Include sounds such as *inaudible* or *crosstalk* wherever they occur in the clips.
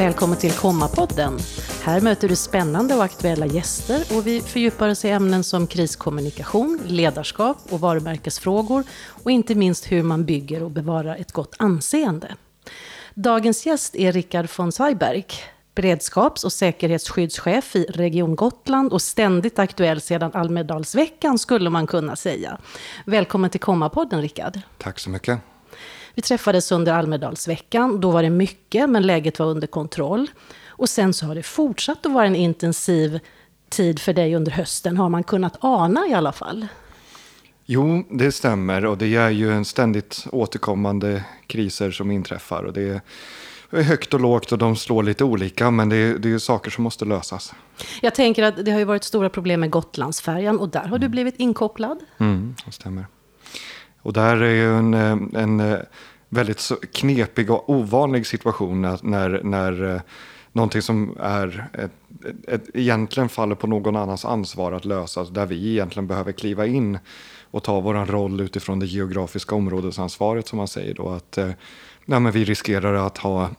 Välkommen till Komma-podden. Här möter du spännande och aktuella gäster och vi fördjupar oss i ämnen som kriskommunikation, ledarskap och varumärkesfrågor och inte minst hur man bygger och bevarar ett gott anseende. Dagens gäst är Rickard von Zweiberg, beredskaps och säkerhetsskyddschef i Region Gotland och ständigt aktuell sedan Almedalsveckan skulle man kunna säga. Välkommen till Komma-podden Rickard. Tack så mycket. Vi träffades under Almedalsveckan. Då var det mycket, men läget var under kontroll. Och sen så har det fortsatt att vara en intensiv tid för dig under hösten, har man kunnat ana i alla fall. Jo, det stämmer och det är ju en ständigt återkommande kriser som inträffar. Och det är högt och lågt och de slår lite olika, men det är, det är saker som måste lösas. Jag tänker att det har ju varit stora problem med Gotlandsfärjan och där har du blivit inkopplad. Mm, det stämmer. Och där är ju en, eh, en eh, väldigt knepig och ovanlig situation när, när, eh, någonting som är ett, ett, egentligen faller på någon annans ansvar att lösa, där vi egentligen behöver kliva in och ta vår roll utifrån det geografiska områdesansvaret som man säger då. Att ja, men vi riskerar att ha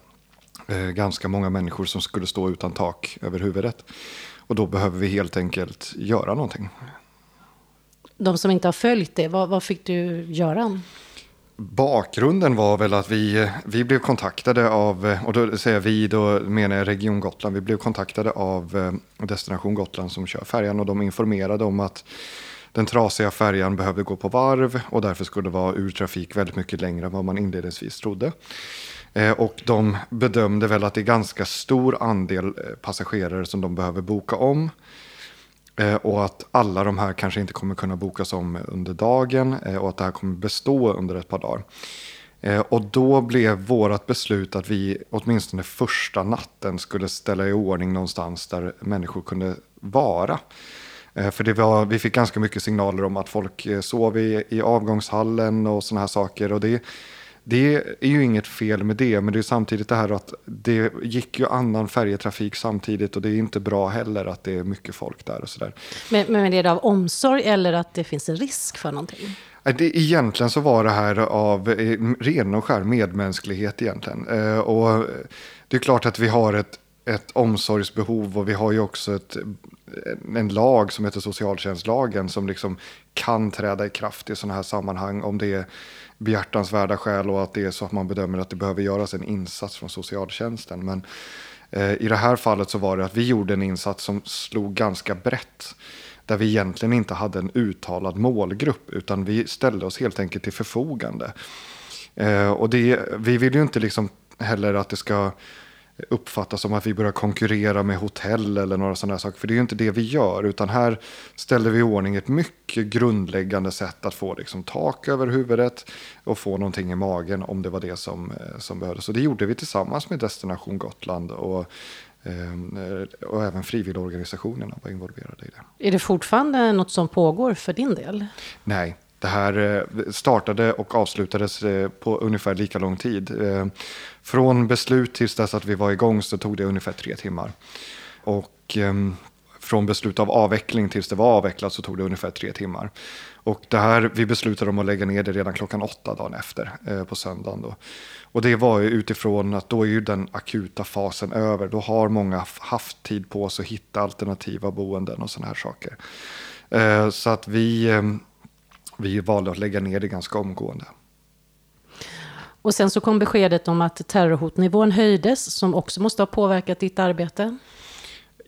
eh, ganska många människor som skulle stå utan tak över huvudet. Och då behöver vi helt enkelt göra någonting. De som inte har följt det, vad, vad fick du göra? Bakgrunden var väl att vi, vi blev kontaktade av, och då säger jag vi, då menar jag Region Gotland, vi blev kontaktade av eh, Destination Gotland som kör färjan och de informerade om att den trasiga färjan behövde gå på varv och därför skulle vara ur trafik väldigt mycket längre än vad man inledningsvis trodde. Eh, och de bedömde väl att det är ganska stor andel eh, passagerare som de behöver boka om. Eh, och att alla de här kanske inte kommer kunna bokas om under dagen eh, och att det här kommer bestå under ett par dagar. Eh, och då blev vårt beslut att vi åtminstone första natten skulle ställa i ordning någonstans där människor kunde vara. För det var, vi fick ganska mycket signaler om att folk sov i, i avgångshallen och sådana här saker. Och det, det är ju inget fel med det, men det är samtidigt det här att det gick ju annan färjetrafik samtidigt och det är inte bra heller att det är mycket folk där och sådär. Men, men är det av omsorg eller att det finns en risk för någonting? Det, egentligen så var det här av eh, ren och skär medmänsklighet egentligen. Eh, och det är klart att vi har ett, ett omsorgsbehov och vi har ju också ett, Eh, en lag som heter socialtjänstlagen som liksom kan träda i kraft i sådana här sammanhang om det är behjärtansvärda skäl och att det är så att man bedömer att det behöver göras en insats från socialtjänsten. Men eh, i det här fallet så var det att vi gjorde en insats som slog ganska brett. Där vi egentligen inte hade en uttalad målgrupp utan vi ställde oss helt enkelt till förfogande. Eh, och det, vi vill ju inte liksom heller att det ska uppfattas som att vi börjar konkurrera med hotell eller några sådana saker. För det är ju inte det vi gör, utan här ställer vi i ordning ett mycket grundläggande sätt att få liksom tak över huvudet och få någonting i magen om det var det som, eh, som behövdes. Så det gjorde vi tillsammans med Destination Gotland och eh, och även frivilligorganisationerna var involverade i det. Är det fortfarande något som pågår för din del? Nej, det här eh, startade och avslutades eh, på ungefär lika lång tid. Eh, från beslut tills dess att vi var igång så tog det ungefär tre timmar. Och ehm, från beslut av avveckling tills det var avvecklat så tog det ungefär tre timmar. Och det här, vi beslutade om att lägga ner det redan klockan åtta dagen efter på söndagen. Då. Och det var ju utifrån att då är ju den akuta fasen över. Då har många haft tid på sig att hitta alternativa boenden och sådana här saker. Så att vi Eh, vi valde att lägga ner det ganska omgående. Och sen så kom beskedet om att terrorhotnivån höjdes, som också måste ha påverkat ditt arbete.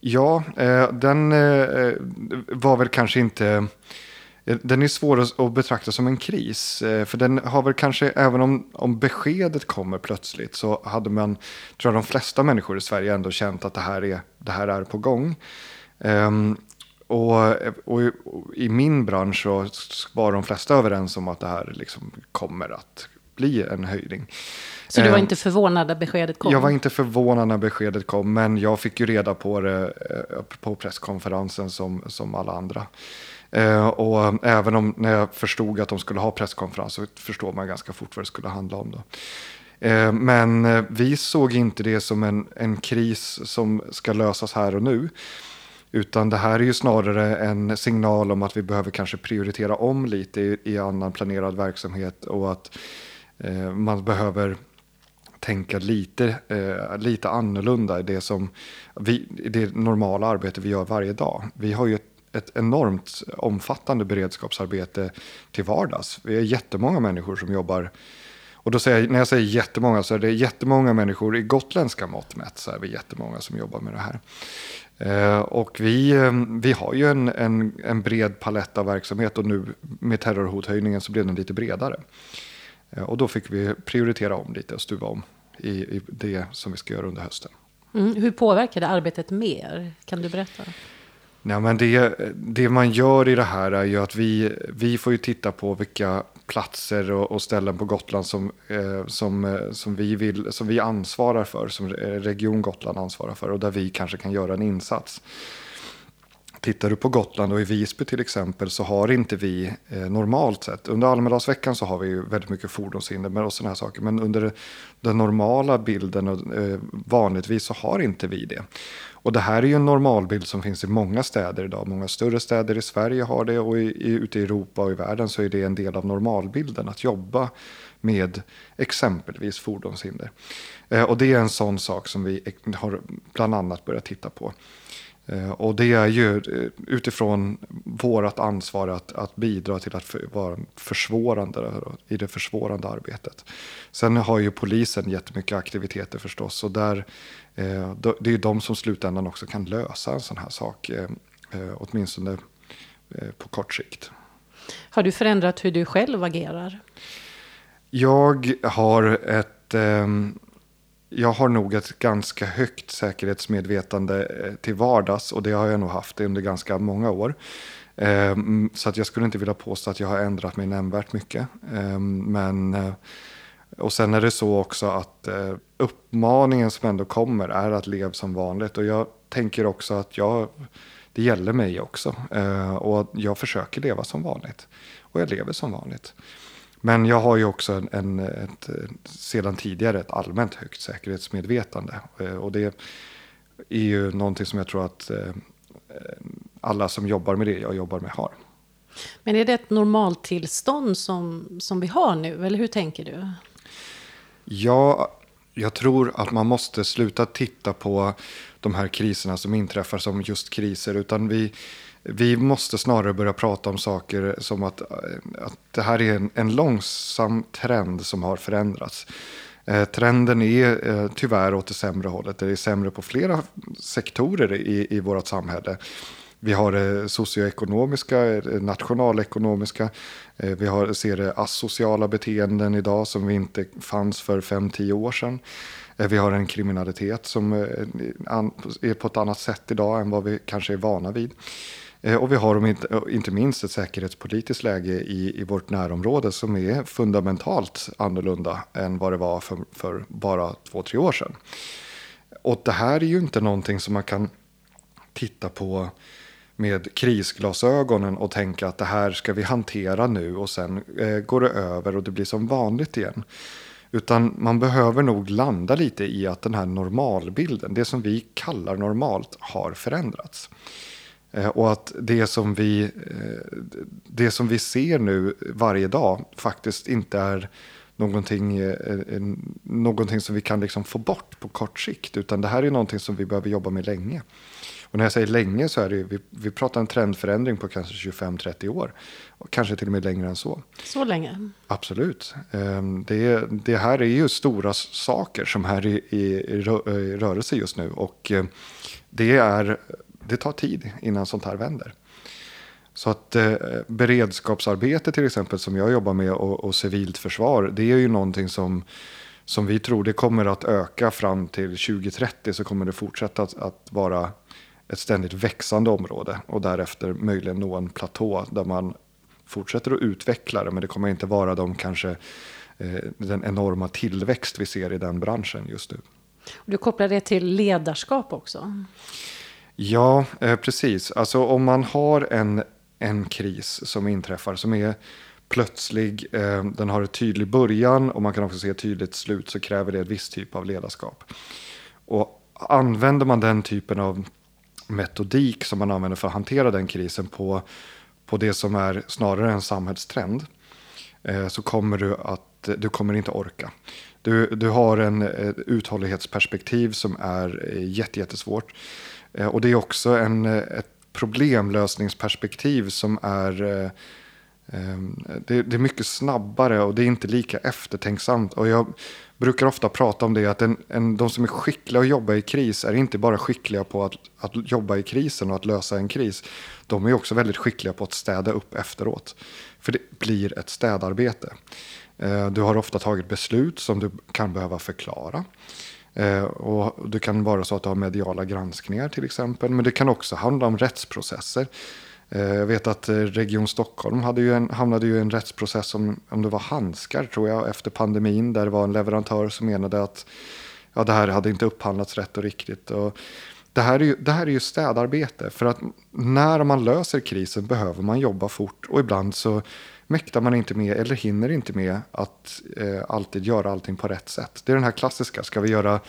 Ja, eh, den eh, var väl kanske inte... Eh, den är svår att betrakta som en kris. För den har väl kanske, även om, om beskedet kommer plötsligt, så hade man, tror jag de flesta människor i Sverige ändå känt att det här är, det här är på gång. Och, och, och, i min bransch så var de flesta överens om att det här liksom kommer att bli en höjning. Så du var eh, inte förvånad när beskedet kom? Jag var inte förvånad när beskedet kom, men jag fick ju reda på det eh, på presskonferensen som, som alla andra. Eh, och även om när jag förstod att de skulle ha presskonferens så förstår man ganska fort vad det skulle handla om. Då. Men vi såg inte det som en, en kris som ska lösas här och nu. Utan det här är ju snarare en signal om att vi behöver kanske prioritera om lite i, i annan planerad verksamhet och att eh, man behöver tänka lite, eh, lite annorlunda i det, som vi, i det normala arbete vi gör varje dag. Vi har ju ett, ett enormt omfattande beredskapsarbete till vardags. Vi är jättemånga människor som jobbar och då säger jag, när jag säger jättemånga så är det jättemånga människor i gotländska mått mätt så är vi jättemånga som jobbar med det här. Eh, och vi, eh, vi har ju en, en, en bred palett av verksamhet och nu med terrorhothöjningen så blev den lite bredare. Eh, och då fick vi prioritera om lite och stuva om i, i det som vi ska göra under hösten. Mm, hur påverkar det arbetet mer? Kan du berätta? Nej, men det, det man gör i det här är ju att vi, vi får ju titta på vilka platser och, och ställen på Gotland som, eh, som, eh, som, vi vill, som vi ansvarar för, som Region Gotland ansvarar för och där vi kanske kan göra en insats. Tittar du på Gotland och i Visby till exempel så har inte vi eh, normalt sett, under Almedalsveckan så har vi ju väldigt mycket fordonshinder och sådana här saker, men under den normala bilden och eh, vanligtvis så har inte vi det. Och det här är ju en normalbild som finns i många städer idag. Många större städer i Sverige har det och i, i, ute i Europa och i världen så är det en del av normalbilden att jobba med exempelvis fordonshinder. Eh, och det är en sån sak som vi har bland annat börjat titta på. Eh, och det är ju eh, utifrån vårt ansvar att, att bidra till att för, vara försvårande i det försvårande arbetet. Sen har ju polisen jättemycket aktiviteter förstås och där, eh, det är ju de som slutändan också kan lösa en sån här sak, åtminstone på kort sikt. Har du förändrat hur du själv agerar? Jag har ett jag har nog ett ganska högt säkerhetsmedvetande eh, till vardags och det har jag nog haft under ganska många år. Ehm, så att jag skulle inte vilja påstå att jag har ändrat mig nämnvärt mycket. Ehm, men, eh, och sen är det så också att eh, uppmaningen som ändå kommer är att leva som vanligt. Och jag tänker också att jag, det gäller mig också. Ehm, och jag försöker leva som vanligt. Och jag lever som vanligt. Men jag har ju också en, en ett, sedan tidigare ett allmänt högt säkerhetsmedvetande. Eh, och det är ju någonting som jag tror att eh, alla som jobbar med det jag jobbar med har. Men är det ett normaltillstånd som, som vi har nu, eller hur tänker du? Ja, jag tror att man måste sluta titta på de här kriserna som inträffar som just kriser, utan vi, vi måste snarare börja prata om saker som att, att det här är en, en långsam trend som har förändrats. Eh, trenden är eh, tyvärr åt det sämre hållet. Det är sämre på flera sektorer i, i vårt samhälle. Vi har det socioekonomiska, eh, nationalekonomiska. Eh, vi har, ser det asociala beteenden idag som vi inte fanns för 5-10 år sedan. Vi har en kriminalitet som är på ett annat sätt idag än vad vi kanske är vana vid. Eh, och vi har eh, inte, minst ett säkerhetspolitiskt läge i, i vårt närområde som är fundamentalt annorlunda än vad det var för, för bara två, tre år sedan. Och det här är ju inte någonting som man kan titta på med krisglasögonen och tänka att det här ska vi hantera nu och sen eh, går det över och det blir som vanligt igen. Utan man behöver nog landa lite i att den här normalbilden, det som vi kallar normalt, har förändrats. Eh, och att det som, vi, eh, det som vi ser nu varje dag faktiskt inte är någonting, eh, någonting som vi kan liksom få bort på kort sikt. Utan det här är någonting som vi behöver jobba med länge. Och när jag säger länge så är det vi, vi pratar en trendförändring på kanske 25-30 år. Och kanske till och med längre än så. Så länge? Absolut. Ehm, det, det här är ju stora saker som är i, i, i rörelse just nu. Och det är det tar tid innan sånt här vänder. Så att eh, beredskapsarbete till exempel som jag jobbar med och, och civilt försvar, det är ju någonting som, som vi tror det kommer att öka fram till 2030 så kommer det fortsätta att, att vara ett ständigt växande område och därefter möjligen nå en platå där man fortsätter att utveckla det men det kommer inte vara de kanske eh, den enorma tillväxt vi ser i den branschen just nu. Du kopplar det till ledarskap också? Ja, eh, precis. Alltså om man har en, en kris som inträffar som är plötslig, eh, den har en tydlig början och man kan också se ett tydligt slut så kräver det en viss typ av ledarskap. Och använder man den typen av metodik som man använder för att hantera den krisen på, på det som är snarare en samhällstrend eh, så kommer du att att du kommer inte orka. Du, du har en ett uthållighetsperspektiv som är eh, jättesvårt. Eh, och det är också en, eh, ett problemlösningsperspektiv som är eh, ehm, det, är mycket snabbare och det är inte lika eftertänksamt. Och jag brukar ofta prata om det att en, en, de som är skickliga att jobba i kris är inte bara skickliga på att, att jobba i krisen och att lösa en kris. De är också väldigt skickliga på att städa upp efteråt. För det blir ett städarbete. Du har ofta tagit beslut som du kan behöva förklara. Eh, och det kan vara så att du har mediala granskningar till exempel. Men det kan också handla om rättsprocesser. Eh, jag vet att eh, Region Stockholm hade ju en, hamnade ju i en rättsprocess om, om det var handskar tror jag efter pandemin där det var en leverantör som menade att ja, det här hade inte upphandlats rätt och riktigt. Och det, här är ju, det här är ju städarbete för att när man löser krisen behöver man jobba fort och ibland så mäktar man inte med eller hinner inte med att eh, alltid göra allting på rätt sätt. Det är den här klassiska, ska vi göra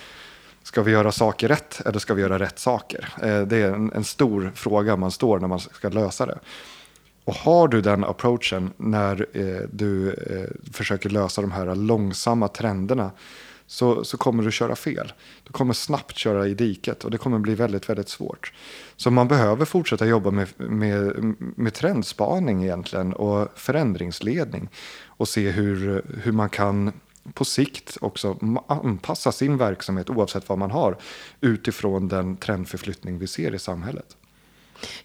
Ska vi göra saker rätt eller ska vi göra rätt saker? Eh, det är en, en stor fråga man står när man ska lösa det. Och har du den approachen när eh, du eh, försöker lösa de här långsamma trenderna så, så kommer du köra fel. Du kommer snabbt köra i diket och det kommer bli väldigt, väldigt svårt. Så man behöver fortsätta jobba med, med, med trendspaning egentligen och förändringsledning och se hur, hur man kan på sikt också anpassa sin verksamhet oavsett vad man har utifrån den trendförflyttning vi ser i samhället.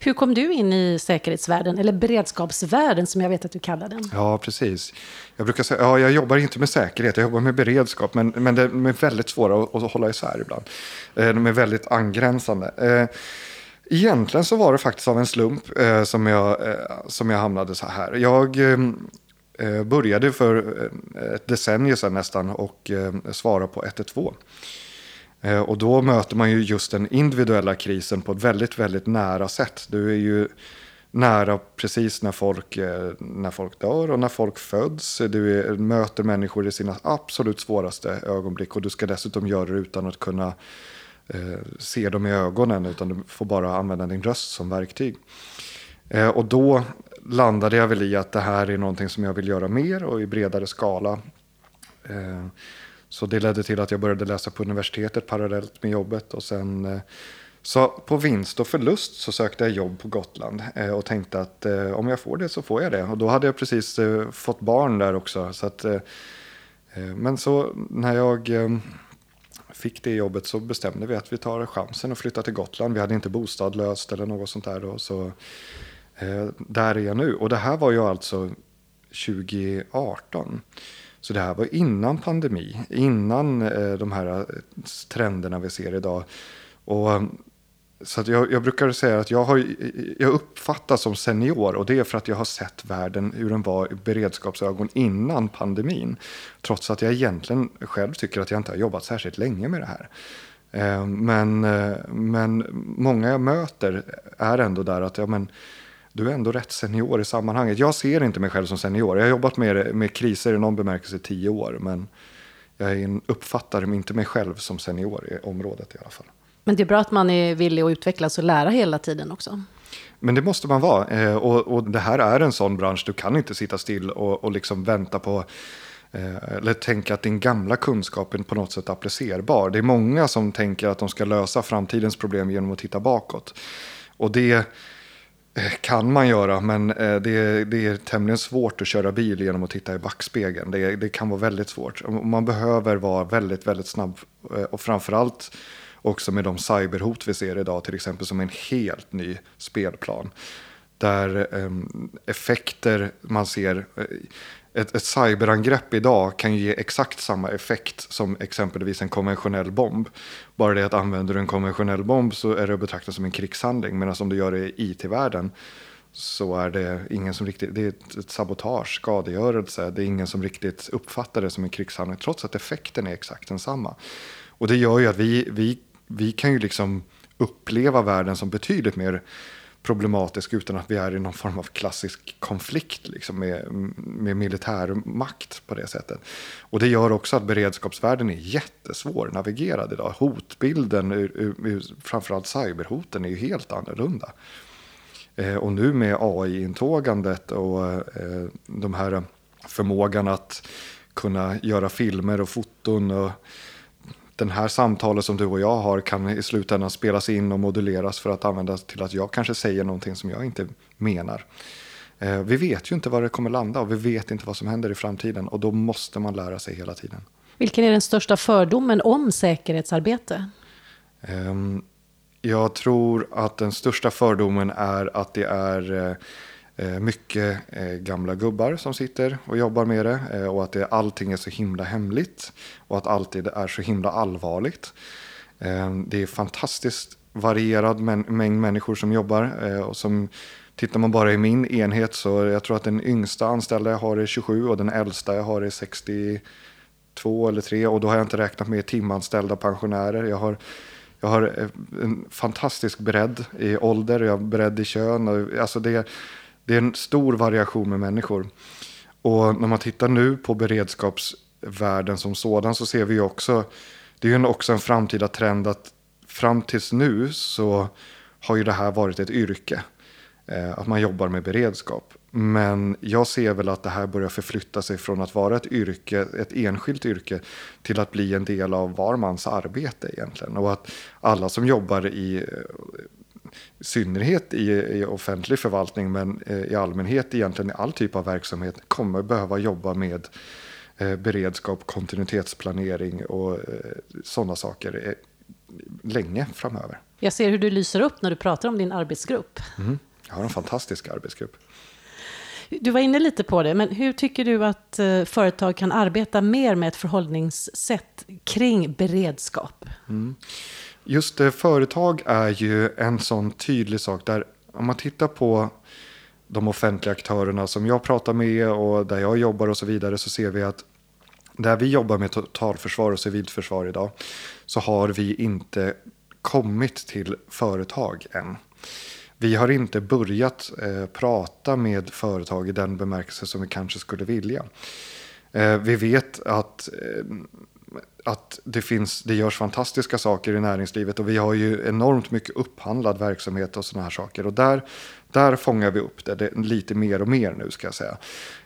Hur kom du in i säkerhetsvärlden, eller beredskapsvärlden som jag vet att du kallar den? Ja, precis. Jag brukar säga, ja, jag jobbar inte med säkerhet, jag jobbar med beredskap, men, men de är väldigt svåra att, att hålla isär ibland. Eh, de är väldigt angränsande. Eh, egentligen så var det faktiskt av en slump eh, som, jag, som jag hamnade så här. Jag började för ett decennium sedan nästan och svara på 112. Eh, och då möter man ju just den individuella krisen på ett väldigt, väldigt nära sätt. Du är ju nära precis när folk, eh, när folk dör och när folk föds. Du är, möter människor i sina absolut svåraste ögonblick och du ska dessutom göra det utan att kunna eh, se dem i ögonen utan du får bara använda din röst som verktyg. Eh, och då landade jag väl i att det här är någonting som jag vill göra mer och i bredare skala. Eh, så det ledde till att jag började läsa på universitetet parallellt med jobbet. Och sen eh, så på vinst och förlust så sökte jag jobb på Gotland eh, och tänkte att eh, om jag får det så får jag det. Och då hade jag precis fått barn där också. Så att, men så när jag fick det jobbet så bestämde vi att vi tar chansen och flyttar till Gotland. Vi hade inte bostad löst eller något sånt där då. Så där är jag nu. Och det här var ju alltså 2018. Så det här var innan pandemi, innan eh, de här eh, trenderna vi ser idag. Och, eh, så jag, jag, brukar säga att jag, har, eh, jag uppfattas som senior och det är för att jag har sett världen hur den var i beredskapsögon innan pandemin. Trots att jag egentligen själv tycker att jag inte har jobbat särskilt länge med det här. Men, men många jag möter är ändå där att ja, men, du är ändå rätt senior i sammanhanget. Jag ser inte mig själv som senior. Jag har jobbat med, med kriser i någon bemärkelse i tio år. Men jag uppfattar inte mig själv som senior i området i alla fall. Men det är bra att man är villig att utvecklas och lära hela tiden också. Men det måste man vara. Eh, och, och det här är en sån bransch. Du kan inte sitta still och, och liksom vänta på eh, eller tänka att din gamla kunskap är på något sätt applicerbar. Det är många som tänker att de ska lösa framtidens problem genom att titta bakåt. Och det Eh, kan man göra, men eh, det är, det är tämligen svårt att köra bil genom att titta i backspegeln. Det, det kan vara väldigt svårt. Man behöver vara väldigt, väldigt snabb. Eh, och framförallt också med de cyberhot vi ser idag, till exempel som en helt ny spelplan. Där ehm, effekter man ser ett, ett cyberangrepp idag kan ge exakt samma effekt som exempelvis en konventionell bomb. Bara det att använder du en konventionell bomb så är det att betrakta som en krigshandling. Medan om du gör det i IT-världen så är det ingen som riktigt, det är ett, ett sabotage, skadegörelse. Det är ingen som riktigt uppfattar det som en krigshandling trots att effekten är exakt densamma. Och det gör ju att vi, vi, vi kan ju liksom uppleva världen som betydligt mer problematisk utan att vi är i någon form av klassisk konflikt liksom, med, med militärmakt på det sättet. Och det gör också att beredskapsvärlden är jättesvår navigerad idag. Hotbilden, framförallt cyberhoten, är ju helt annorlunda. Eh, och nu med AI-intågandet och eh, de här förmågan att kunna göra filmer och foton. Och den här samtalet som du och jag har kan i slutändan spelas in och moduleras för att användas till att jag kanske säger någonting som jag inte menar. Eh, vi vet ju inte var det kommer landa och vi vet inte vad som händer i framtiden och då måste man lära sig hela tiden. Vilken är den största fördomen om säkerhetsarbete? Ehm, jag tror att den största fördomen är att det är eh, Eh, mycket eh, gamla gubbar som sitter och jobbar med det eh, och att det, allting är så himla hemligt och att alltid är så himla allvarligt. Det är fantastiskt varierad mängd människor som jobbar och som Tittar man bara i min enhet så jag tror att den yngsta anställda jag har är 27 och den äldsta jag har är 62 eller 3 och då har jag inte räknat med timanställda pensionärer. Jag har, jag har en fantastisk bredd i ålder, jag har bredd i kön. Och, alltså det, det är en stor variation med människor. Och när man tittar nu på beredskapsvärlden som sådan så ser vi också, det är ju också en framtida trend att fram tills nu så har ju det här varit ett yrke. Eh, att man jobbar med beredskap. Men jag ser väl att det här börjar förflytta sig från att vara ett yrke, ett enskilt yrke, till att bli en del av var mans arbete egentligen. Och att alla som jobbar i, i synnerhet i, i, offentlig förvaltning, men eh, i allmänhet egentligen i all typ av verksamhet, kommer behöva jobba med eh, beredskap, kontinuitetsplanering och sådana saker länge framöver. Jag ser hur du lyser upp när du pratar om din arbetsgrupp. Mm. Jag har en fantastisk arbetsgrupp. Du var inne lite på det, men hur tycker du att eh, företag kan arbeta mer med ett förhållningssätt kring beredskap? Mm. Just det, företag är ju en sån tydlig sak där om man tittar på de offentliga aktörerna som jag pratar med och där jag jobbar och så vidare så ser vi att där vi jobbar med totalförsvar och civilt försvar idag så har vi inte kommit till företag än. Vi har inte börjat eh, prata med företag i den bemärkelse som vi kanske skulle vilja. Eh, vi vet att, eh, att det, finns, det görs fantastiska saker i näringslivet och vi har ju enormt mycket upphandlad verksamhet och sådana här saker. Och där, där fångar vi upp det, det lite mer och mer nu ska jag säga.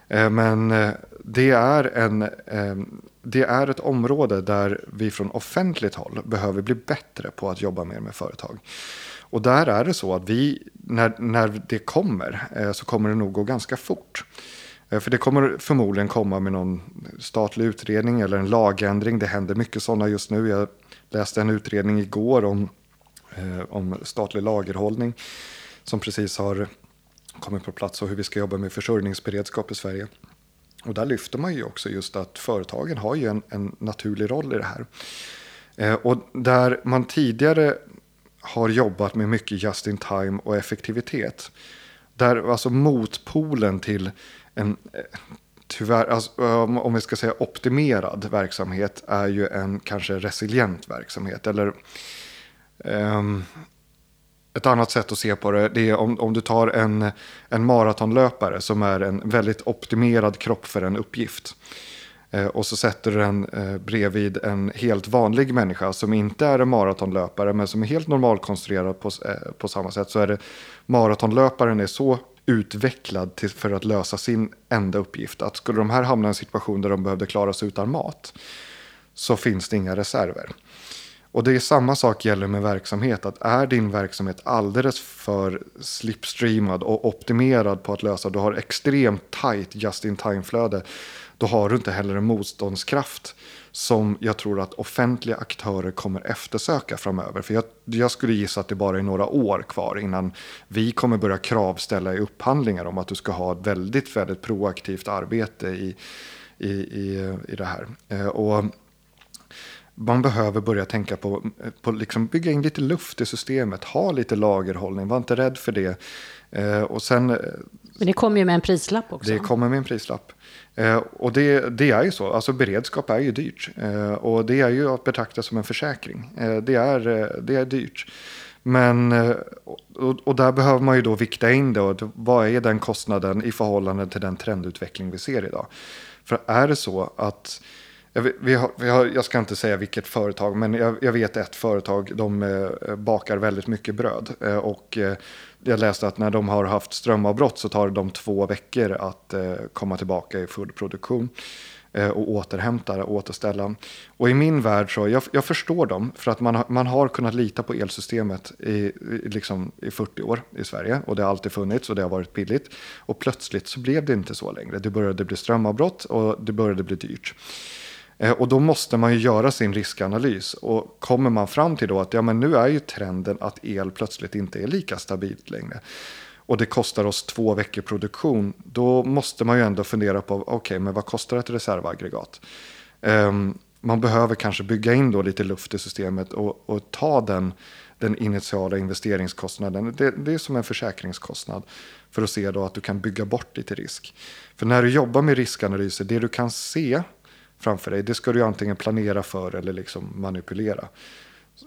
Eh, men eh, det är, en, eh, det är ett område där vi från offentligt håll behöver bli bättre på att jobba mer med företag. Och där är det så att vi, när, när det kommer, så kommer det nog gå ganska fort. Eh, för det kommer förmodligen komma med någon statlig utredning eller en lagändring. Det händer mycket sådana just nu. Jag läste en utredning igår om, eh, om statlig lagerhållning som precis har kommit på plats och hur vi ska jobba med försörjningsberedskap i Sverige. Och där lyfter man ju också just att företagen har ju en, en naturlig roll i det här. Eh, och där man tidigare har jobbat med mycket just in time och effektivitet. Där alltså motpolen till en, eh, tyvärr, alltså, om vi ska säga optimerad verksamhet är ju en kanske resilient verksamhet. Eller um, ett annat sätt att se på det, det är om, om du tar en, en maratonlöpare som är en väldigt optimerad kropp för en uppgift. Eh, och så sätter du den eh, bredvid en helt vanlig människa som inte är en maratonlöpare men som är helt normalkonstruerad på, eh, på samma sätt. Så är det maratonlöparen är så utvecklad till, för att lösa sin enda uppgift. Att skulle de här hamna i en situation där de behövde klara sig utan mat så finns det inga reserver. Och det är samma sak gäller med verksamhet. Att är din verksamhet alldeles för slipstreamad och optimerad på att lösa, du har extremt tight just-in-time-flöde då har du inte heller en motståndskraft som jag tror att offentliga aktörer kommer eftersöka framöver. För jag, jag, skulle gissa att det bara är några år kvar innan vi kommer börja kravställa i upphandlingar om att du ska ha ett väldigt, väldigt proaktivt arbete i, i, i, i det här. Eh, och man behöver börja tänka på, på liksom bygga in lite luft i systemet, ha lite lagerhållning, var inte rädd för det. Eh, och sen, eh, Men det kommer ju med en prislapp också. Det kommer med en prislapp. Eh, och det, det, är ju så, alltså beredskap är ju dyrt. Eh, och det är ju att betrakta som en försäkring. Eh, det, är, eh, det är dyrt. Men, eh, och, och, där behöver man ju då vikta in det. Och vad är den kostnaden i förhållande till den trendutveckling vi ser idag? För är det så att jag, vi har, vi har, jag ska inte säga vilket företag, men jag, jag vet ett företag. De eh, bakar väldigt mycket bröd. Eh, och eh, jag läste att när de har haft strömavbrott så tar det två veckor att eh, komma tillbaka i full produktion. Eh, och återhämta och återställa. Och i min värld så, jag, jag förstår dem, för att man, har, man har kunnat lita på elsystemet i, i, liksom, i 40 år i Sverige och det har alltid funnits och det har varit billigt. Och plötsligt så blev det inte så längre. Det började bli strömavbrott och det började bli dyrt. Eh, och då måste man ju göra sin riskanalys. Och kommer man fram till då att ja, men nu är ju trenden att el plötsligt inte är lika stabilt längre. Och det kostar oss två veckor produktion. Då måste man ju ändå fundera på, okej, okay, men vad kostar ett reservaggregat? Um, man behöver kanske bygga in då lite luft i systemet och, och ta den, den initiala investeringskostnaden. Det, det, är som en försäkringskostnad för att se då att du kan bygga bort lite risk. För när du jobbar med riskanalyser, det du kan se framför dig. Det ska du antingen planera för eller liksom manipulera.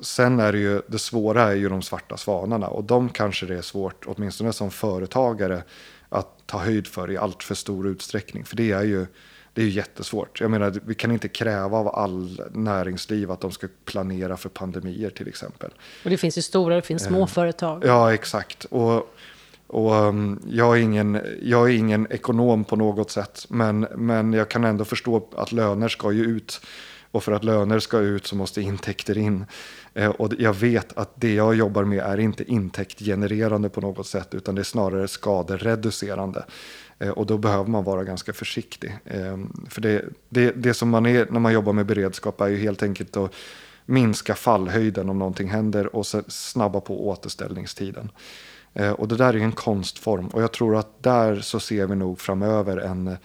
Sen är det ju, det svåra är ju de svarta svanarna och de kanske det är svårt, åtminstone som företagare, att ta höjd för i allt för stor utsträckning. För det är ju, det är ju jättesvårt. Jag menar, vi kan inte kräva av all näringsliv att de ska planera för pandemier till exempel. Och det finns ju stora, det finns små eh, företag. Ja, exakt. Och och um, jag, är ingen, jag är ingen ekonom på något sätt, men, men jag kan ändå förstå att löner ska ju ut. Och för att löner ska ut så måste intäkter in. Eh, och jag vet att det jag jobbar med är inte intäktgenererande på något sätt, utan det är snarare skadereducerande. Eh, och då behöver man vara ganska försiktig. Eh, för det, det, det som man är när man jobbar med beredskap är ju helt enkelt att minska fallhöjden om någonting händer och snabba på återställningstiden. Eh, och det där är en konstform och jag tror att där så ser vi nog framöver en,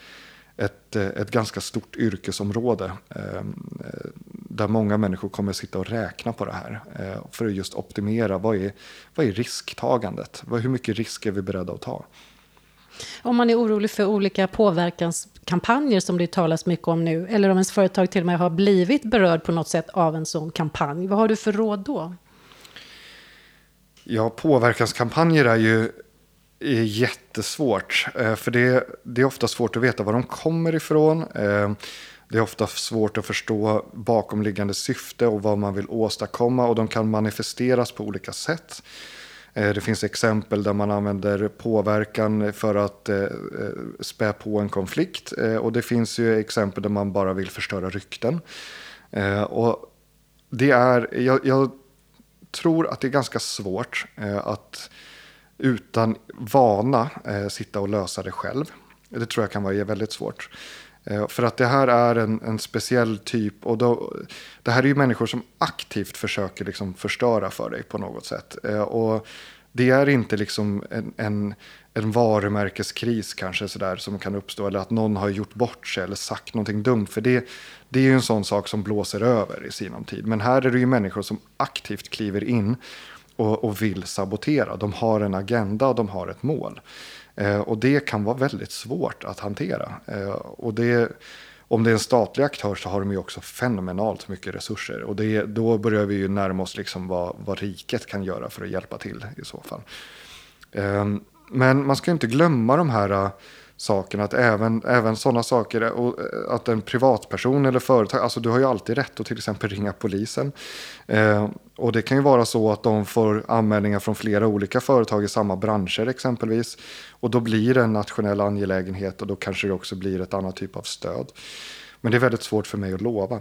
ett, eh, ett ganska stort yrkesområde ehm, eh, där många människor kommer att sitta och räkna på det här för att just optimera vad är, vad är risktagandet? Hur mycket risk är vi beredda att ta? Om man är orolig för olika påverkanskampanjer som det talas mycket om nu, eller om ens företag till och med har blivit berörd på något sätt av en sån kampanj, vad har du för råd då? Ja, påverkanskampanjer är ju är jättesvårt. Eh, för det, det är ofta svårt att veta var de kommer ifrån. Eh, det är ofta svårt att förstå bakomliggande syfte och vad man vill åstadkomma. Och de kan manifesteras på olika sätt. Eh, det finns exempel där man använder påverkan för att spä på en konflikt. Och det finns ju exempel där man bara vill förstöra rykten. Och det är, jag, jag tror att det är ganska svårt eh, att utan vana eh, sitta och lösa det själv. Det tror jag kan vara väldigt svårt. Eh, för att det här är en, en speciell typ. Och då, det här är ju människor som aktivt försöker liksom förstöra för dig på något sätt. Eh, och det är inte liksom en, en, en varumärkeskris kanske sådär som kan uppstå. Eller att någon har gjort bort sig eller sagt någonting dumt. För det, det är ju en sån sak som blåser över i sinom tid. Men här är det ju människor som aktivt kliver in och, och vill sabotera. De har en agenda och de har ett mål. Eh, och det kan vara väldigt svårt att hantera. Eh, och det, om det är en statlig aktör så har de ju också fenomenalt mycket resurser. Och det, då börjar vi ju närma oss liksom vad, vad riket kan göra för att hjälpa till i så fall. Ehm, men man ska inte glömma de här saken. Att även, även sådana saker, eh, och eh, att en privatperson eller företag, alltså du har ju alltid rätt att till exempel ringa polisen. Eh, och det kan ju vara så att de får anmälningar från flera olika företag i samma branscher exempelvis. Och då blir det en nationell angelägenhet och då kanske det också blir ett annat typ av stöd. Men det är väldigt svårt för mig att lova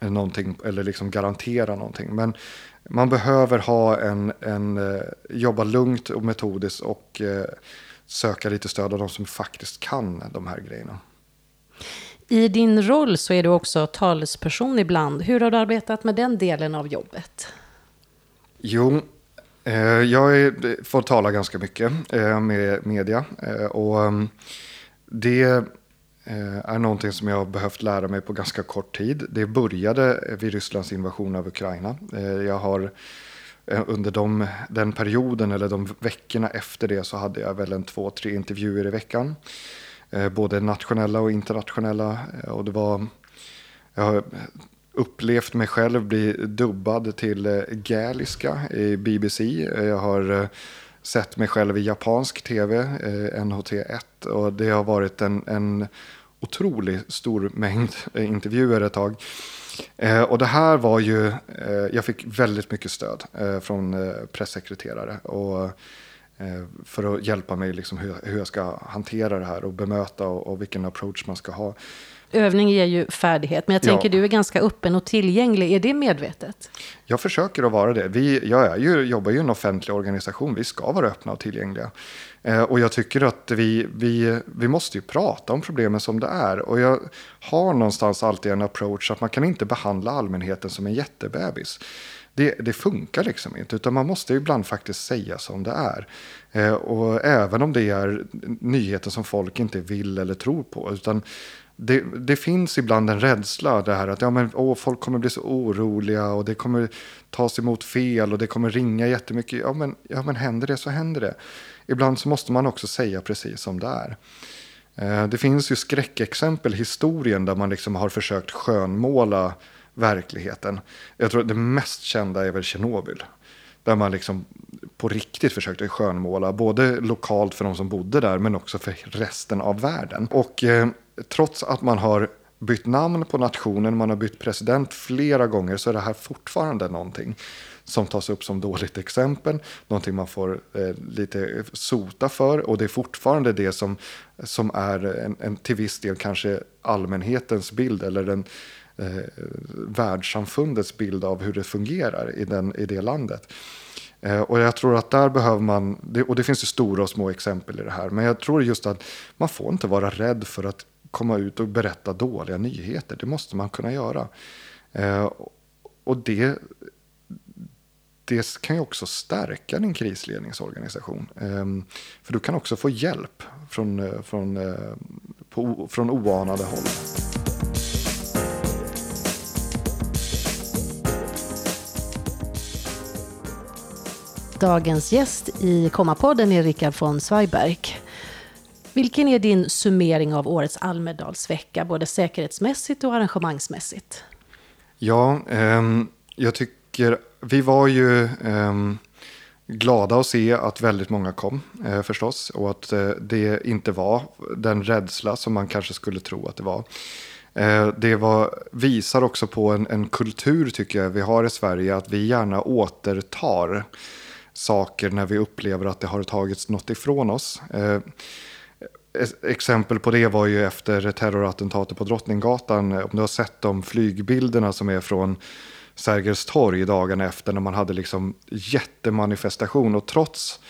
någonting eller liksom garantera någonting. Men man behöver ha en, en eh, jobba lugnt och metodiskt och eh, söka lite stöd av de som faktiskt kan de här grejerna. I din roll så är du också talesperson ibland. Hur har du arbetat med den delen av jobbet? Jo, eh, jag är, får tala ganska mycket eh, med media. Eh, och mm, det är någonting som jag har behövt lära mig på ganska kort tid. Det började vid Rysslands invasion av Ukraina. Jag har Eh, under de, den perioden eller de veckorna efter det så hade jag väl en två, tre intervjuer i veckan. Eh, både nationella och internationella. Eh, och det var, jag har upplevt mig själv bli dubbad till gäliska i BBC. Jag har sett mig själv i japansk tv, NHT1. Och det har varit en, en otroligt stor mängd intervjuer ett tag. Eh, och det här var ju, eh, jag fick väldigt mycket stöd eh, från eh, pressekreterare. Och, för att hjälpa mig liksom hur, hur, jag ska hantera det här och bemöta och, och vilken approach man ska ha. övning ger ju färdighet, men jag tänker ja. du är ganska öppen och tillgänglig. Är det medvetet? Jag försöker att vara det. Vi, jag är ju, jobbar ju i en offentlig organisation. Vi ska vara öppna och tillgängliga. Eh, och jag tycker att vi, vi, vi måste ju prata om problemen som det är. Och jag har någonstans alltid en approach att man kan inte behandla allmänheten som en jättebebis. Det, det funkar liksom inte, utan man måste ibland faktiskt säga som det är. Eh, och även om det är nyheter som folk inte vill eller tror på. Utan det, det, finns ibland en rädsla, det här att ja, men, åh, folk kommer bli så oroliga och det kommer tas emot fel och det kommer ringa jättemycket. Ja men, ja, men händer det så händer det. Ibland så måste man också säga precis som det är. Eh, det finns ju skräckexempel i historien där man liksom har försökt skönmåla verkligheten. Jag tror att det mest kända är väl Tjernobyl. Där man liksom på riktigt försökte skönmåla, både lokalt för de som bodde där men också för resten av världen. Och eh, trots att man har bytt namn på nationen, man har bytt president flera gånger så är det här fortfarande någonting som tas upp som dåligt exempel, någonting man får eh, lite sota för och det är fortfarande det som, som är en, en till viss del kanske allmänhetens bild eller den eh, världssamfundets bild av hur det fungerar i, den, i det landet. Eh, och jag tror att där behöver man, och det finns ju stora och små exempel i det här, men jag tror just att man får inte vara rädd för att komma ut och berätta dåliga nyheter. Det måste man kunna göra. Eh, och det, det kan ju också stärka din krisledningsorganisation. Eh, för du kan också få hjälp från, eh, från, eh, på, från oanade håll. Dagens gäst i Kommapodden är Rickard von Zweiberg. Vilken är din summering av årets Almedalsvecka, både säkerhetsmässigt och arrangemangsmässigt? Ja, eh, jag tycker, vi var ju eh, glada att se att väldigt många kom eh, förstås och att eh, det inte var den rädsla som man kanske skulle tro att det var. Eh, det var, visar också på en, en kultur tycker jag vi har i Sverige att vi gärna återtar saker när vi upplever att det har tagits något ifrån oss. Eh, exempel på det var ju efter terrorattentatet på Drottninggatan. Eh, om du har sett de flygbilderna som är från Sergels torg dagen efter när man hade liksom jättemanifestation. Och trots,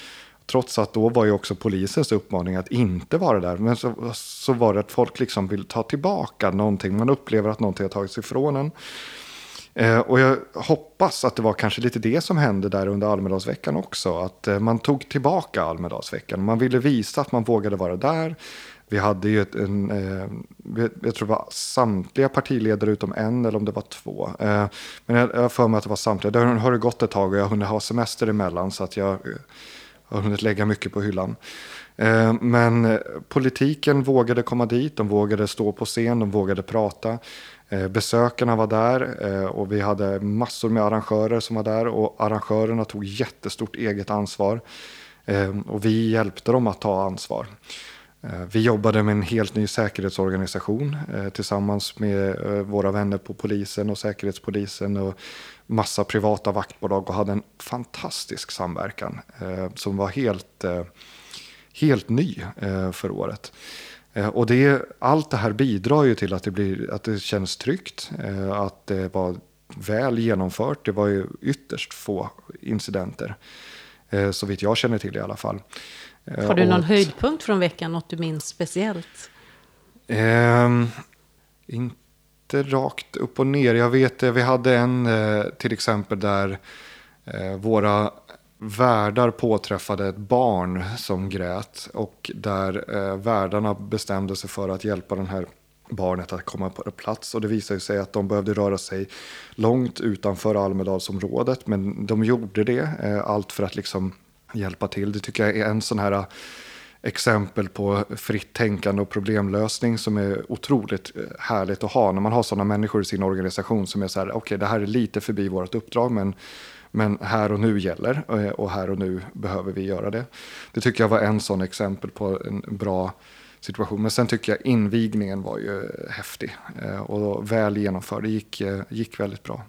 trots att då var ju också polisens uppmaning att inte vara där. Men så, så var det att folk liksom vill ta tillbaka någonting. Man upplever att någonting har tagits ifrån en. Eh, och jag hoppas att det var kanske lite det som hände där under Almedalsveckan också. Att eh, man tog tillbaka Almedalsveckan. Man ville visa att man vågade vara där. Vi hade ju ett, en, eh, jag tror det var samtliga partiledare utom en eller om det var två. Eh, men jag har för mig att det var samtliga. Det har det gått ett tag och jag har hunnit ha semester emellan så att jag eh, har hunnit lägga mycket på hyllan. Eh, men eh, politiken vågade komma dit, de vågade stå på scen, de vågade prata. Eh, besökarna var där eh, och vi hade massor med arrangörer som var där och arrangörerna tog jättestort eget ansvar. Ehm, och vi hjälpte dem att ta ansvar. Eh, vi jobbade med en helt ny säkerhetsorganisation tillsammans med våra vänner på polisen och säkerhetspolisen och massa privata vaktbolag och hade en fantastisk samverkan som var helt, helt ny för året. Eh, och det, allt det här bidrar ju till att det, blir, att det känns tryggt, eh, att det var väl genomfört. Det var ju ytterst få incidenter, eh, så vitt jag känner till i alla fall. Har du någon och, höjdpunkt från veckan, något du minns speciellt? Eh, inte rakt upp och ner. Jag vet, vi hade en till exempel där våra värdar påträffade ett barn som grät och där eh, värdarna bestämde sig för att hjälpa den här barnet att komma på plats. Och det visade sig att de behövde röra sig långt utanför Almedalsområdet, men de gjorde det. Eh, allt för att liksom hjälpa till. Det tycker jag är en sån här eh, exempel på fritt tänkande och problemlösning som är otroligt eh, härligt att ha när man har sådana människor i sin organisation som är så här, okej okay, det här är lite förbi vårt uppdrag men men här och nu gäller eh, och här och nu behöver vi göra det. Det tycker jag var en sån exempel på en bra situation. Men sen tycker jag invigningen var ju häftig eh, och väl genomförd. Det gick, eh, gick väldigt bra.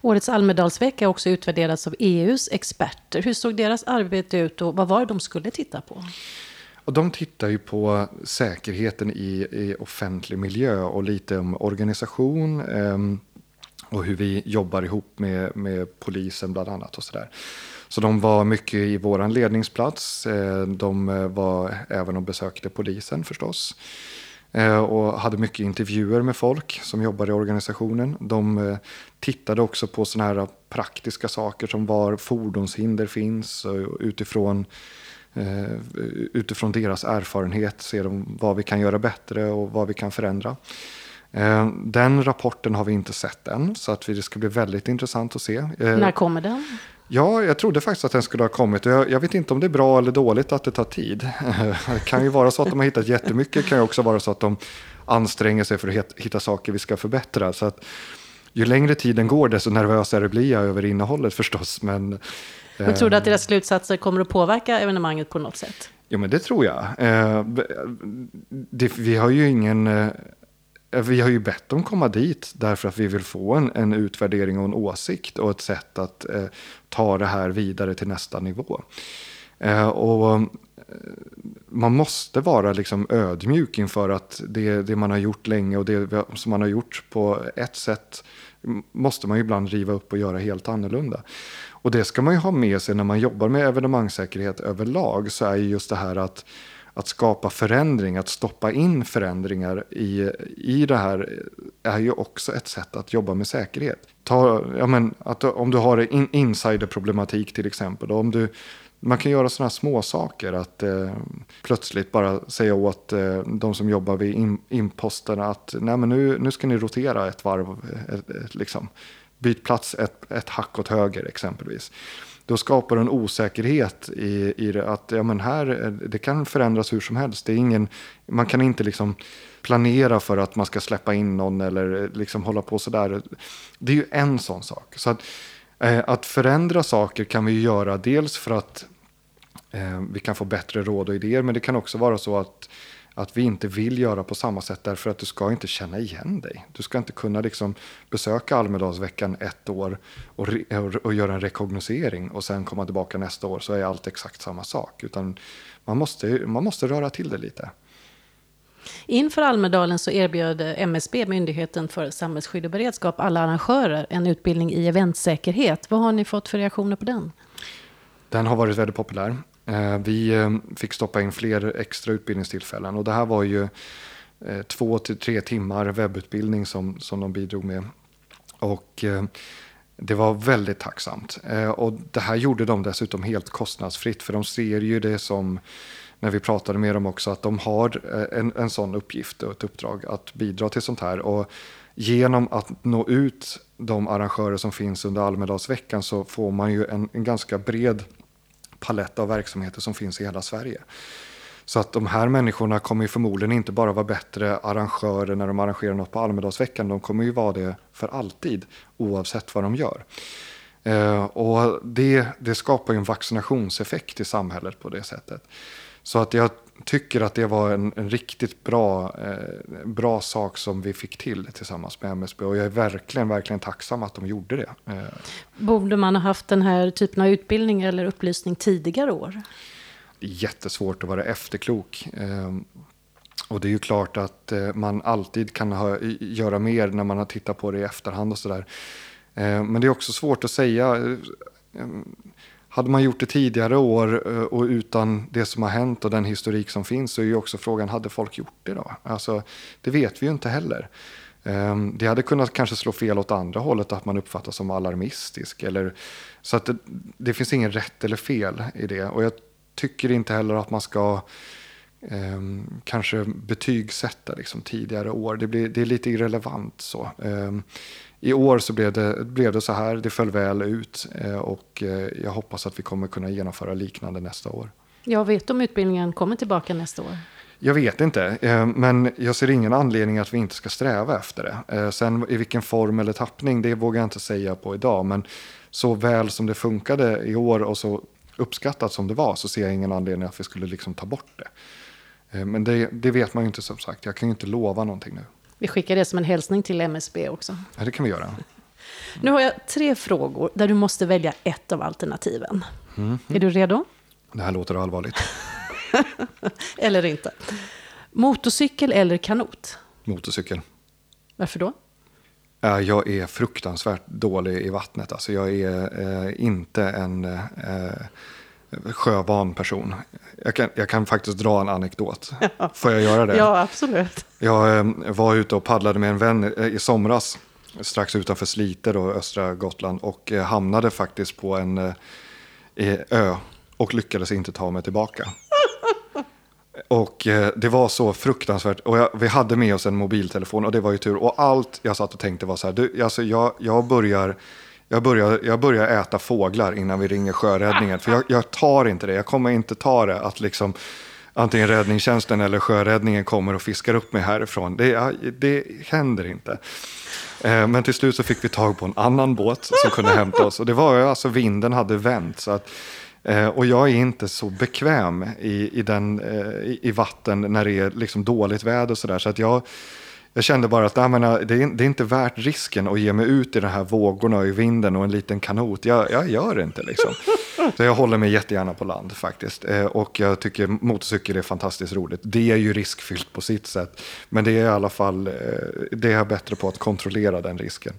Årets Almedalsvecka har också utvärderats av EUs experter. Hur såg deras arbete ut och vad var det de skulle titta på? Och de tittar ju på säkerheten i, i offentlig miljö och lite om organisation eh, och hur vi jobbar ihop med, med polisen bland annat och sådär. Så de var mycket i vår ledningsplats. Eh, de eh, var även och besökte polisen förstås. Eh, och hade mycket intervjuer med folk som jobbar i organisationen. De tittade också på sådana här praktiska saker som var fordonshinder finns utifrån utifrån deras erfarenhet ser de vad vi kan göra bättre och vad vi kan förändra. Den rapporten har vi inte sett än, så att det ska bli väldigt intressant att se. När kommer den? Ja, jag trodde faktiskt att den skulle ha kommit. Jag, jag, vet inte om det är bra eller dåligt att det tar tid. *laughs* Det kan ju vara så att de har hittat jättemycket. Det kan ju också vara så att de anstränger sig för att hitta saker vi ska förbättra. Så att, ju längre tiden går, desto nervösare blir jag över innehållet *laughs* förstås. Men, men tror du att deras slutsatser kommer att påverka evenemanget på något sätt? Jo, men det tror jag. Eh, det, vi har ju ingen eh, Eh, Eh, vi har ju bett dem komma dit därför att vi vill få en, en utvärdering och en åsikt och ett sätt att eh, ta det här vidare till nästa nivå. Eh, och eh, man måste vara liksom ödmjuk inför att det, det man har gjort länge och det som man har gjort på ett sätt måste man ju ibland riva upp och göra helt annorlunda. Och det ska man ju ha med sig när man jobbar med evenemangssäkerhet överlag så är just det här att att skapa förändring, att stoppa in förändringar i, i det här är ju också ett sätt att jobba med säkerhet. Ta, ja men, att, om du har in, insiderproblematik till exempel, om du, man kan göra sådana små saker att eh, plötsligt bara säga åt eh, de som jobbar vid in, imposterna att Nej, men nu, nu ska ni rotera ett varv, ett, ett, liksom. byt plats ett, ett hack åt höger exempelvis då skapar du en osäkerhet i, i det. Att ja, men här, det kan förändras hur som helst. Det är ingen, man kan inte liksom planera för att man ska släppa in någon eller eh, liksom hålla på sådär. Det är ju en sån sak. Så att, eh, att förändra saker kan vi göra dels för att eh, vi kan få bättre råd och idéer. Men det kan också vara så att att vi inte vill göra på samma sätt därför att du ska inte känna igen dig. Du ska inte kunna liksom besöka Almedalsveckan ett år och, och, göra en rekognosering och sen komma tillbaka nästa år så är allt exakt samma sak. Utan man måste, man måste röra till det lite. Inför Almedalen så erbjöd MSB, Myndigheten för samhällsskydd och beredskap, alla arrangörer en utbildning i eventsäkerhet. Vad har ni fått för reaktioner på den? Den har varit väldigt populär. Eh, vi ehm, fick stoppa in fler extra utbildningstillfällen och det här var ju eh, två till tre timmar webbutbildning som, som de bidrog med. Och ehm, det var väldigt tacksamt. Eh, och det här gjorde de dessutom helt kostnadsfritt för de ser ju det som när vi pratade med dem också att de har en, en sån uppgift och ett uppdrag att bidra till sånt här. Och genom att nå ut de arrangörer som finns under Almedalsveckan så får man ju en, en ganska bred palett av verksamheter som finns i hela Sverige. Så att de här människorna kommer ju förmodligen inte bara vara bättre arrangörer när de arrangerar något på Almedalsveckan. De kommer ju vara det för alltid oavsett vad de gör. Eh, och det, det skapar ju en vaccinationseffekt i samhället på det sättet. Så att jag tycker att det var en, en riktigt bra, eh, bra sak som vi fick till tillsammans med MSB. Och jag är verkligen, verkligen tacksam att de gjorde det. Eh. Borde man ha haft den här typen av utbildning eller upplysning tidigare år? Jättesvårt att vara efterklok. Eh, och det är ju klart att eh, man alltid kan ha, göra mer när man har tittat på det i efterhand och sådär. Eh, men det är också svårt att säga eh, hade man gjort det tidigare år eh, och utan det som har hänt och den historik som finns så är ju också frågan, hade folk gjort det då? Alltså, det vet vi ju inte heller. Ehm, det hade kunnat kanske slå fel åt andra hållet, att man uppfattas som alarmistisk. Eller, så att det, det finns ingen rätt eller fel i det. Och jag tycker inte heller att man ska eh, kanske betygsätta liksom, tidigare år. Det, blir, det är lite irrelevant så. Eh, i år så blev det, blev det så här, det föll väl ut eh, och eh, jag hoppas att vi kommer kunna genomföra liknande nästa år. Jag vet om utbildningen kommer tillbaka nästa år? Jag vet inte, eh, men jag ser ingen anledning att vi inte ska sträva efter det. Sen i vilken form eller tappning, det vågar jag inte säga på idag, men så väl som det funkade i år och så uppskattat som det var så ser jag ingen anledning att vi skulle liksom ta bort det. Men det, det vet man ju inte som sagt, jag kan ju inte lova någonting nu. Vi skickar det som en hälsning till MSB också. Ja, det kan vi göra. Nu har jag tre frågor där du måste välja ett av alternativen. Mm. Är du redo? Det här låter allvarligt. *laughs* eller inte. Motorcykel eller kanot? Motorcykel. Varför då? Jag är fruktansvärt dålig i vattnet. Alltså jag är eh, inte en eh, sjövan person. Jag kan, jag kan faktiskt dra en anekdot. Får jag göra det? Ja, absolut. Jag eh, var ute och paddlade med en vän eh, i somras. Strax utanför Slite, då, östra Gotland. Och eh, hamnade faktiskt på en eh, ö. Och lyckades inte ta mig tillbaka. *laughs* Och det var så fruktansvärt. Och jag, vi hade med oss en mobiltelefon och det var ju tur. Och allt jag satt och tänkte var så här, du, alltså jag, jag, börjar, jag, börjar, jag börjar äta fåglar innan vi ringer sjöräddningen. För jag, jag tar inte det, jag kommer inte ta det att liksom antingen räddningstjänsten eller sjöräddningen kommer och fiskar upp mig härifrån. Det, det händer inte. Eh, men till slut så fick vi tag på en annan båt som kunde hämta oss. Och det var alltså vinden hade vänt. Så att eh, och jag är inte så bekväm i, i, den, eh, i, i, vatten när det är liksom dåligt väder och sådär. Så att jag, jag kände bara att menar, det, är, det är inte värt risken att ge mig ut i de här vågorna och i vinden och en liten kanot. Jag, jag gör det inte liksom. *laughs* Så jag håller mig jättegärna på land faktiskt. Eh, och jag tycker motorcykel är fantastiskt roligt. Det är ju riskfyllt på sitt sätt. Men det är i alla fall, eh, det är bättre på att kontrollera den risken.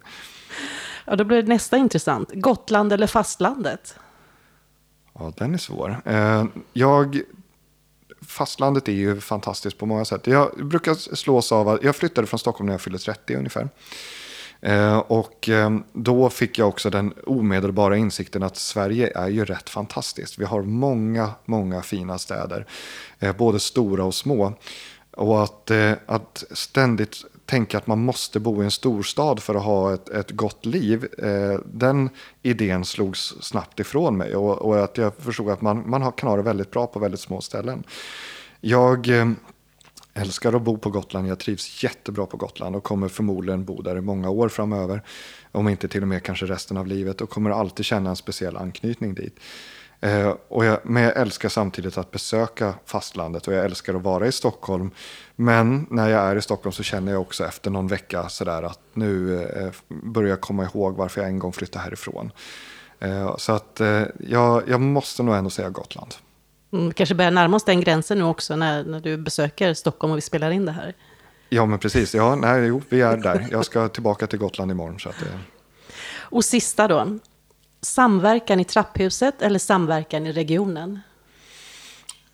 Ja, då blir det nästa intressant. Gotland eller fastlandet? Ja, den är svår. Eh, jag, fastlandet är ju fantastiskt på många sätt. Jag brukar slås av att jag flyttade från Stockholm när jag fyllde 30 ungefär. Eh, och eh, då fick jag också den omedelbara insikten att Sverige är ju rätt fantastiskt. Vi har många, många fina städer, eh, både stora och små. Och att, eh, att ständigt tänka att man måste bo i en storstad för att ha ett, ett gott liv. Eh, den idén slogs snabbt ifrån mig och, och att jag förstod att man, man kan ha det väldigt bra på väldigt små ställen. Jag eh, älskar att bo på Gotland, jag trivs jättebra på Gotland och kommer förmodligen bo där i många år framöver. Om inte till och med kanske resten av livet och kommer alltid känna en speciell anknytning dit. Eh, och jag, men jag älskar samtidigt att besöka fastlandet och jag älskar att vara i Stockholm. Men när jag är i Stockholm så känner jag också efter någon vecka sådär att nu eh, börjar jag komma ihåg varför jag en gång flyttade härifrån. Eh, så att eh, jag, jag måste nog ändå säga Gotland. Mm, kanske börjar närma oss den gränsen nu också när, när du besöker Stockholm och vi spelar in det här. Ja, men precis. Ja, nej, jo, vi är där. Jag ska tillbaka till Gotland imorgon. Så att, eh. Och sista då. Samverkan i trapphuset eller samverkan i regionen?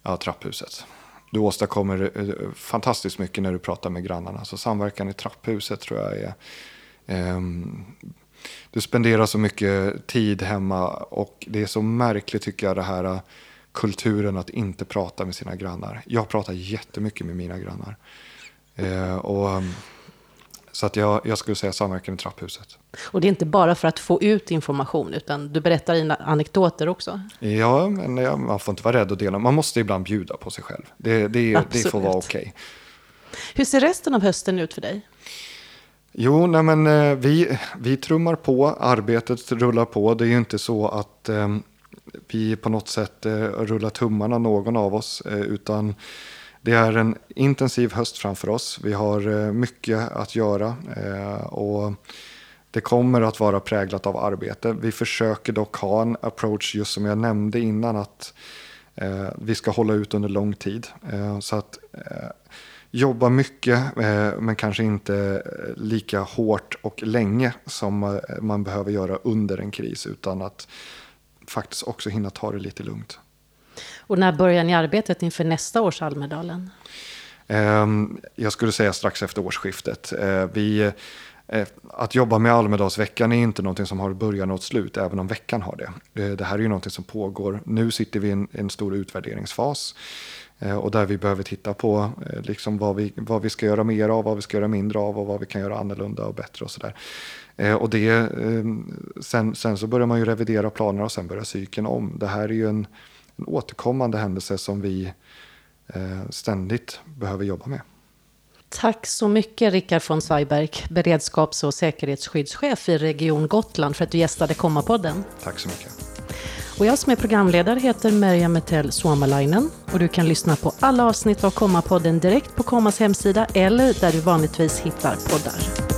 Ja, trapphuset. Du åstadkommer eh, fantastiskt mycket när du pratar med grannarna. Så samverkan i trapphuset tror jag är... Eh, du spenderar så mycket tid hemma och det är så märkligt tycker jag det här eh, kulturen att inte prata med sina grannar. Jag pratar jättemycket med mina grannar. Eh, och ehm, så att jag, jag skulle säga samverkan i trapphuset. Och det är inte bara för att få ut information, utan du berättar dina anekdoter också? Ja, men man får inte vara rädd att dela. Man måste ibland bjuda på sig själv. Det, det, det får vara okej. Okay. Hur ser resten av hösten ut för dig? Jo, nej men, eh, vi, vi trummar på, arbetet rullar på. Det är ju inte så att eh, vi på något sätt eh, rullar tummarna någon av oss, eh, utan det är en intensiv höst framför oss. Vi har eh, mycket att göra eh, och det kommer att vara präglat av arbete. Vi försöker dock ha en approach, just som jag nämnde innan, att eh, vi ska hålla ut under lång tid. Så att jobba mycket, men kanske inte lika hårt och länge som man behöver göra under en kris, utan att faktiskt också hinna ta det lite lugnt. Och när börjar ni arbetet inför nästa års Almedalen? Ehm, jag skulle säga strax efter årsskiftet. Eh, vi, eh, att jobba med Almedalsveckan är inte någonting som har början och ett slut, även om veckan har det. Eh, det här är ju någonting som pågår. Nu sitter vi i en, en stor utvärderingsfas. Och där vi behöver titta på liksom vad, vi, vad vi ska göra mer av, vad vi ska göra mindre av och vad vi kan göra annorlunda och bättre och sådär. Och det, ehm, sen, sen så börjar man ju revidera planer och sen börjar cykeln om. Det här är ju en, en återkommande händelse som vi eh, ständigt behöver jobba med. Tack så mycket Rickard von Zweiberg, beredskaps och säkerhetsskyddschef i Region Gotland för att du gästade Komma-podden. Tack så mycket. Och jag som är programledare heter Merja Metell Suomalainen och du kan lyssna på alla avsnitt av Komma-podden direkt på Kommas hemsida eller där du vanligtvis hittar poddar.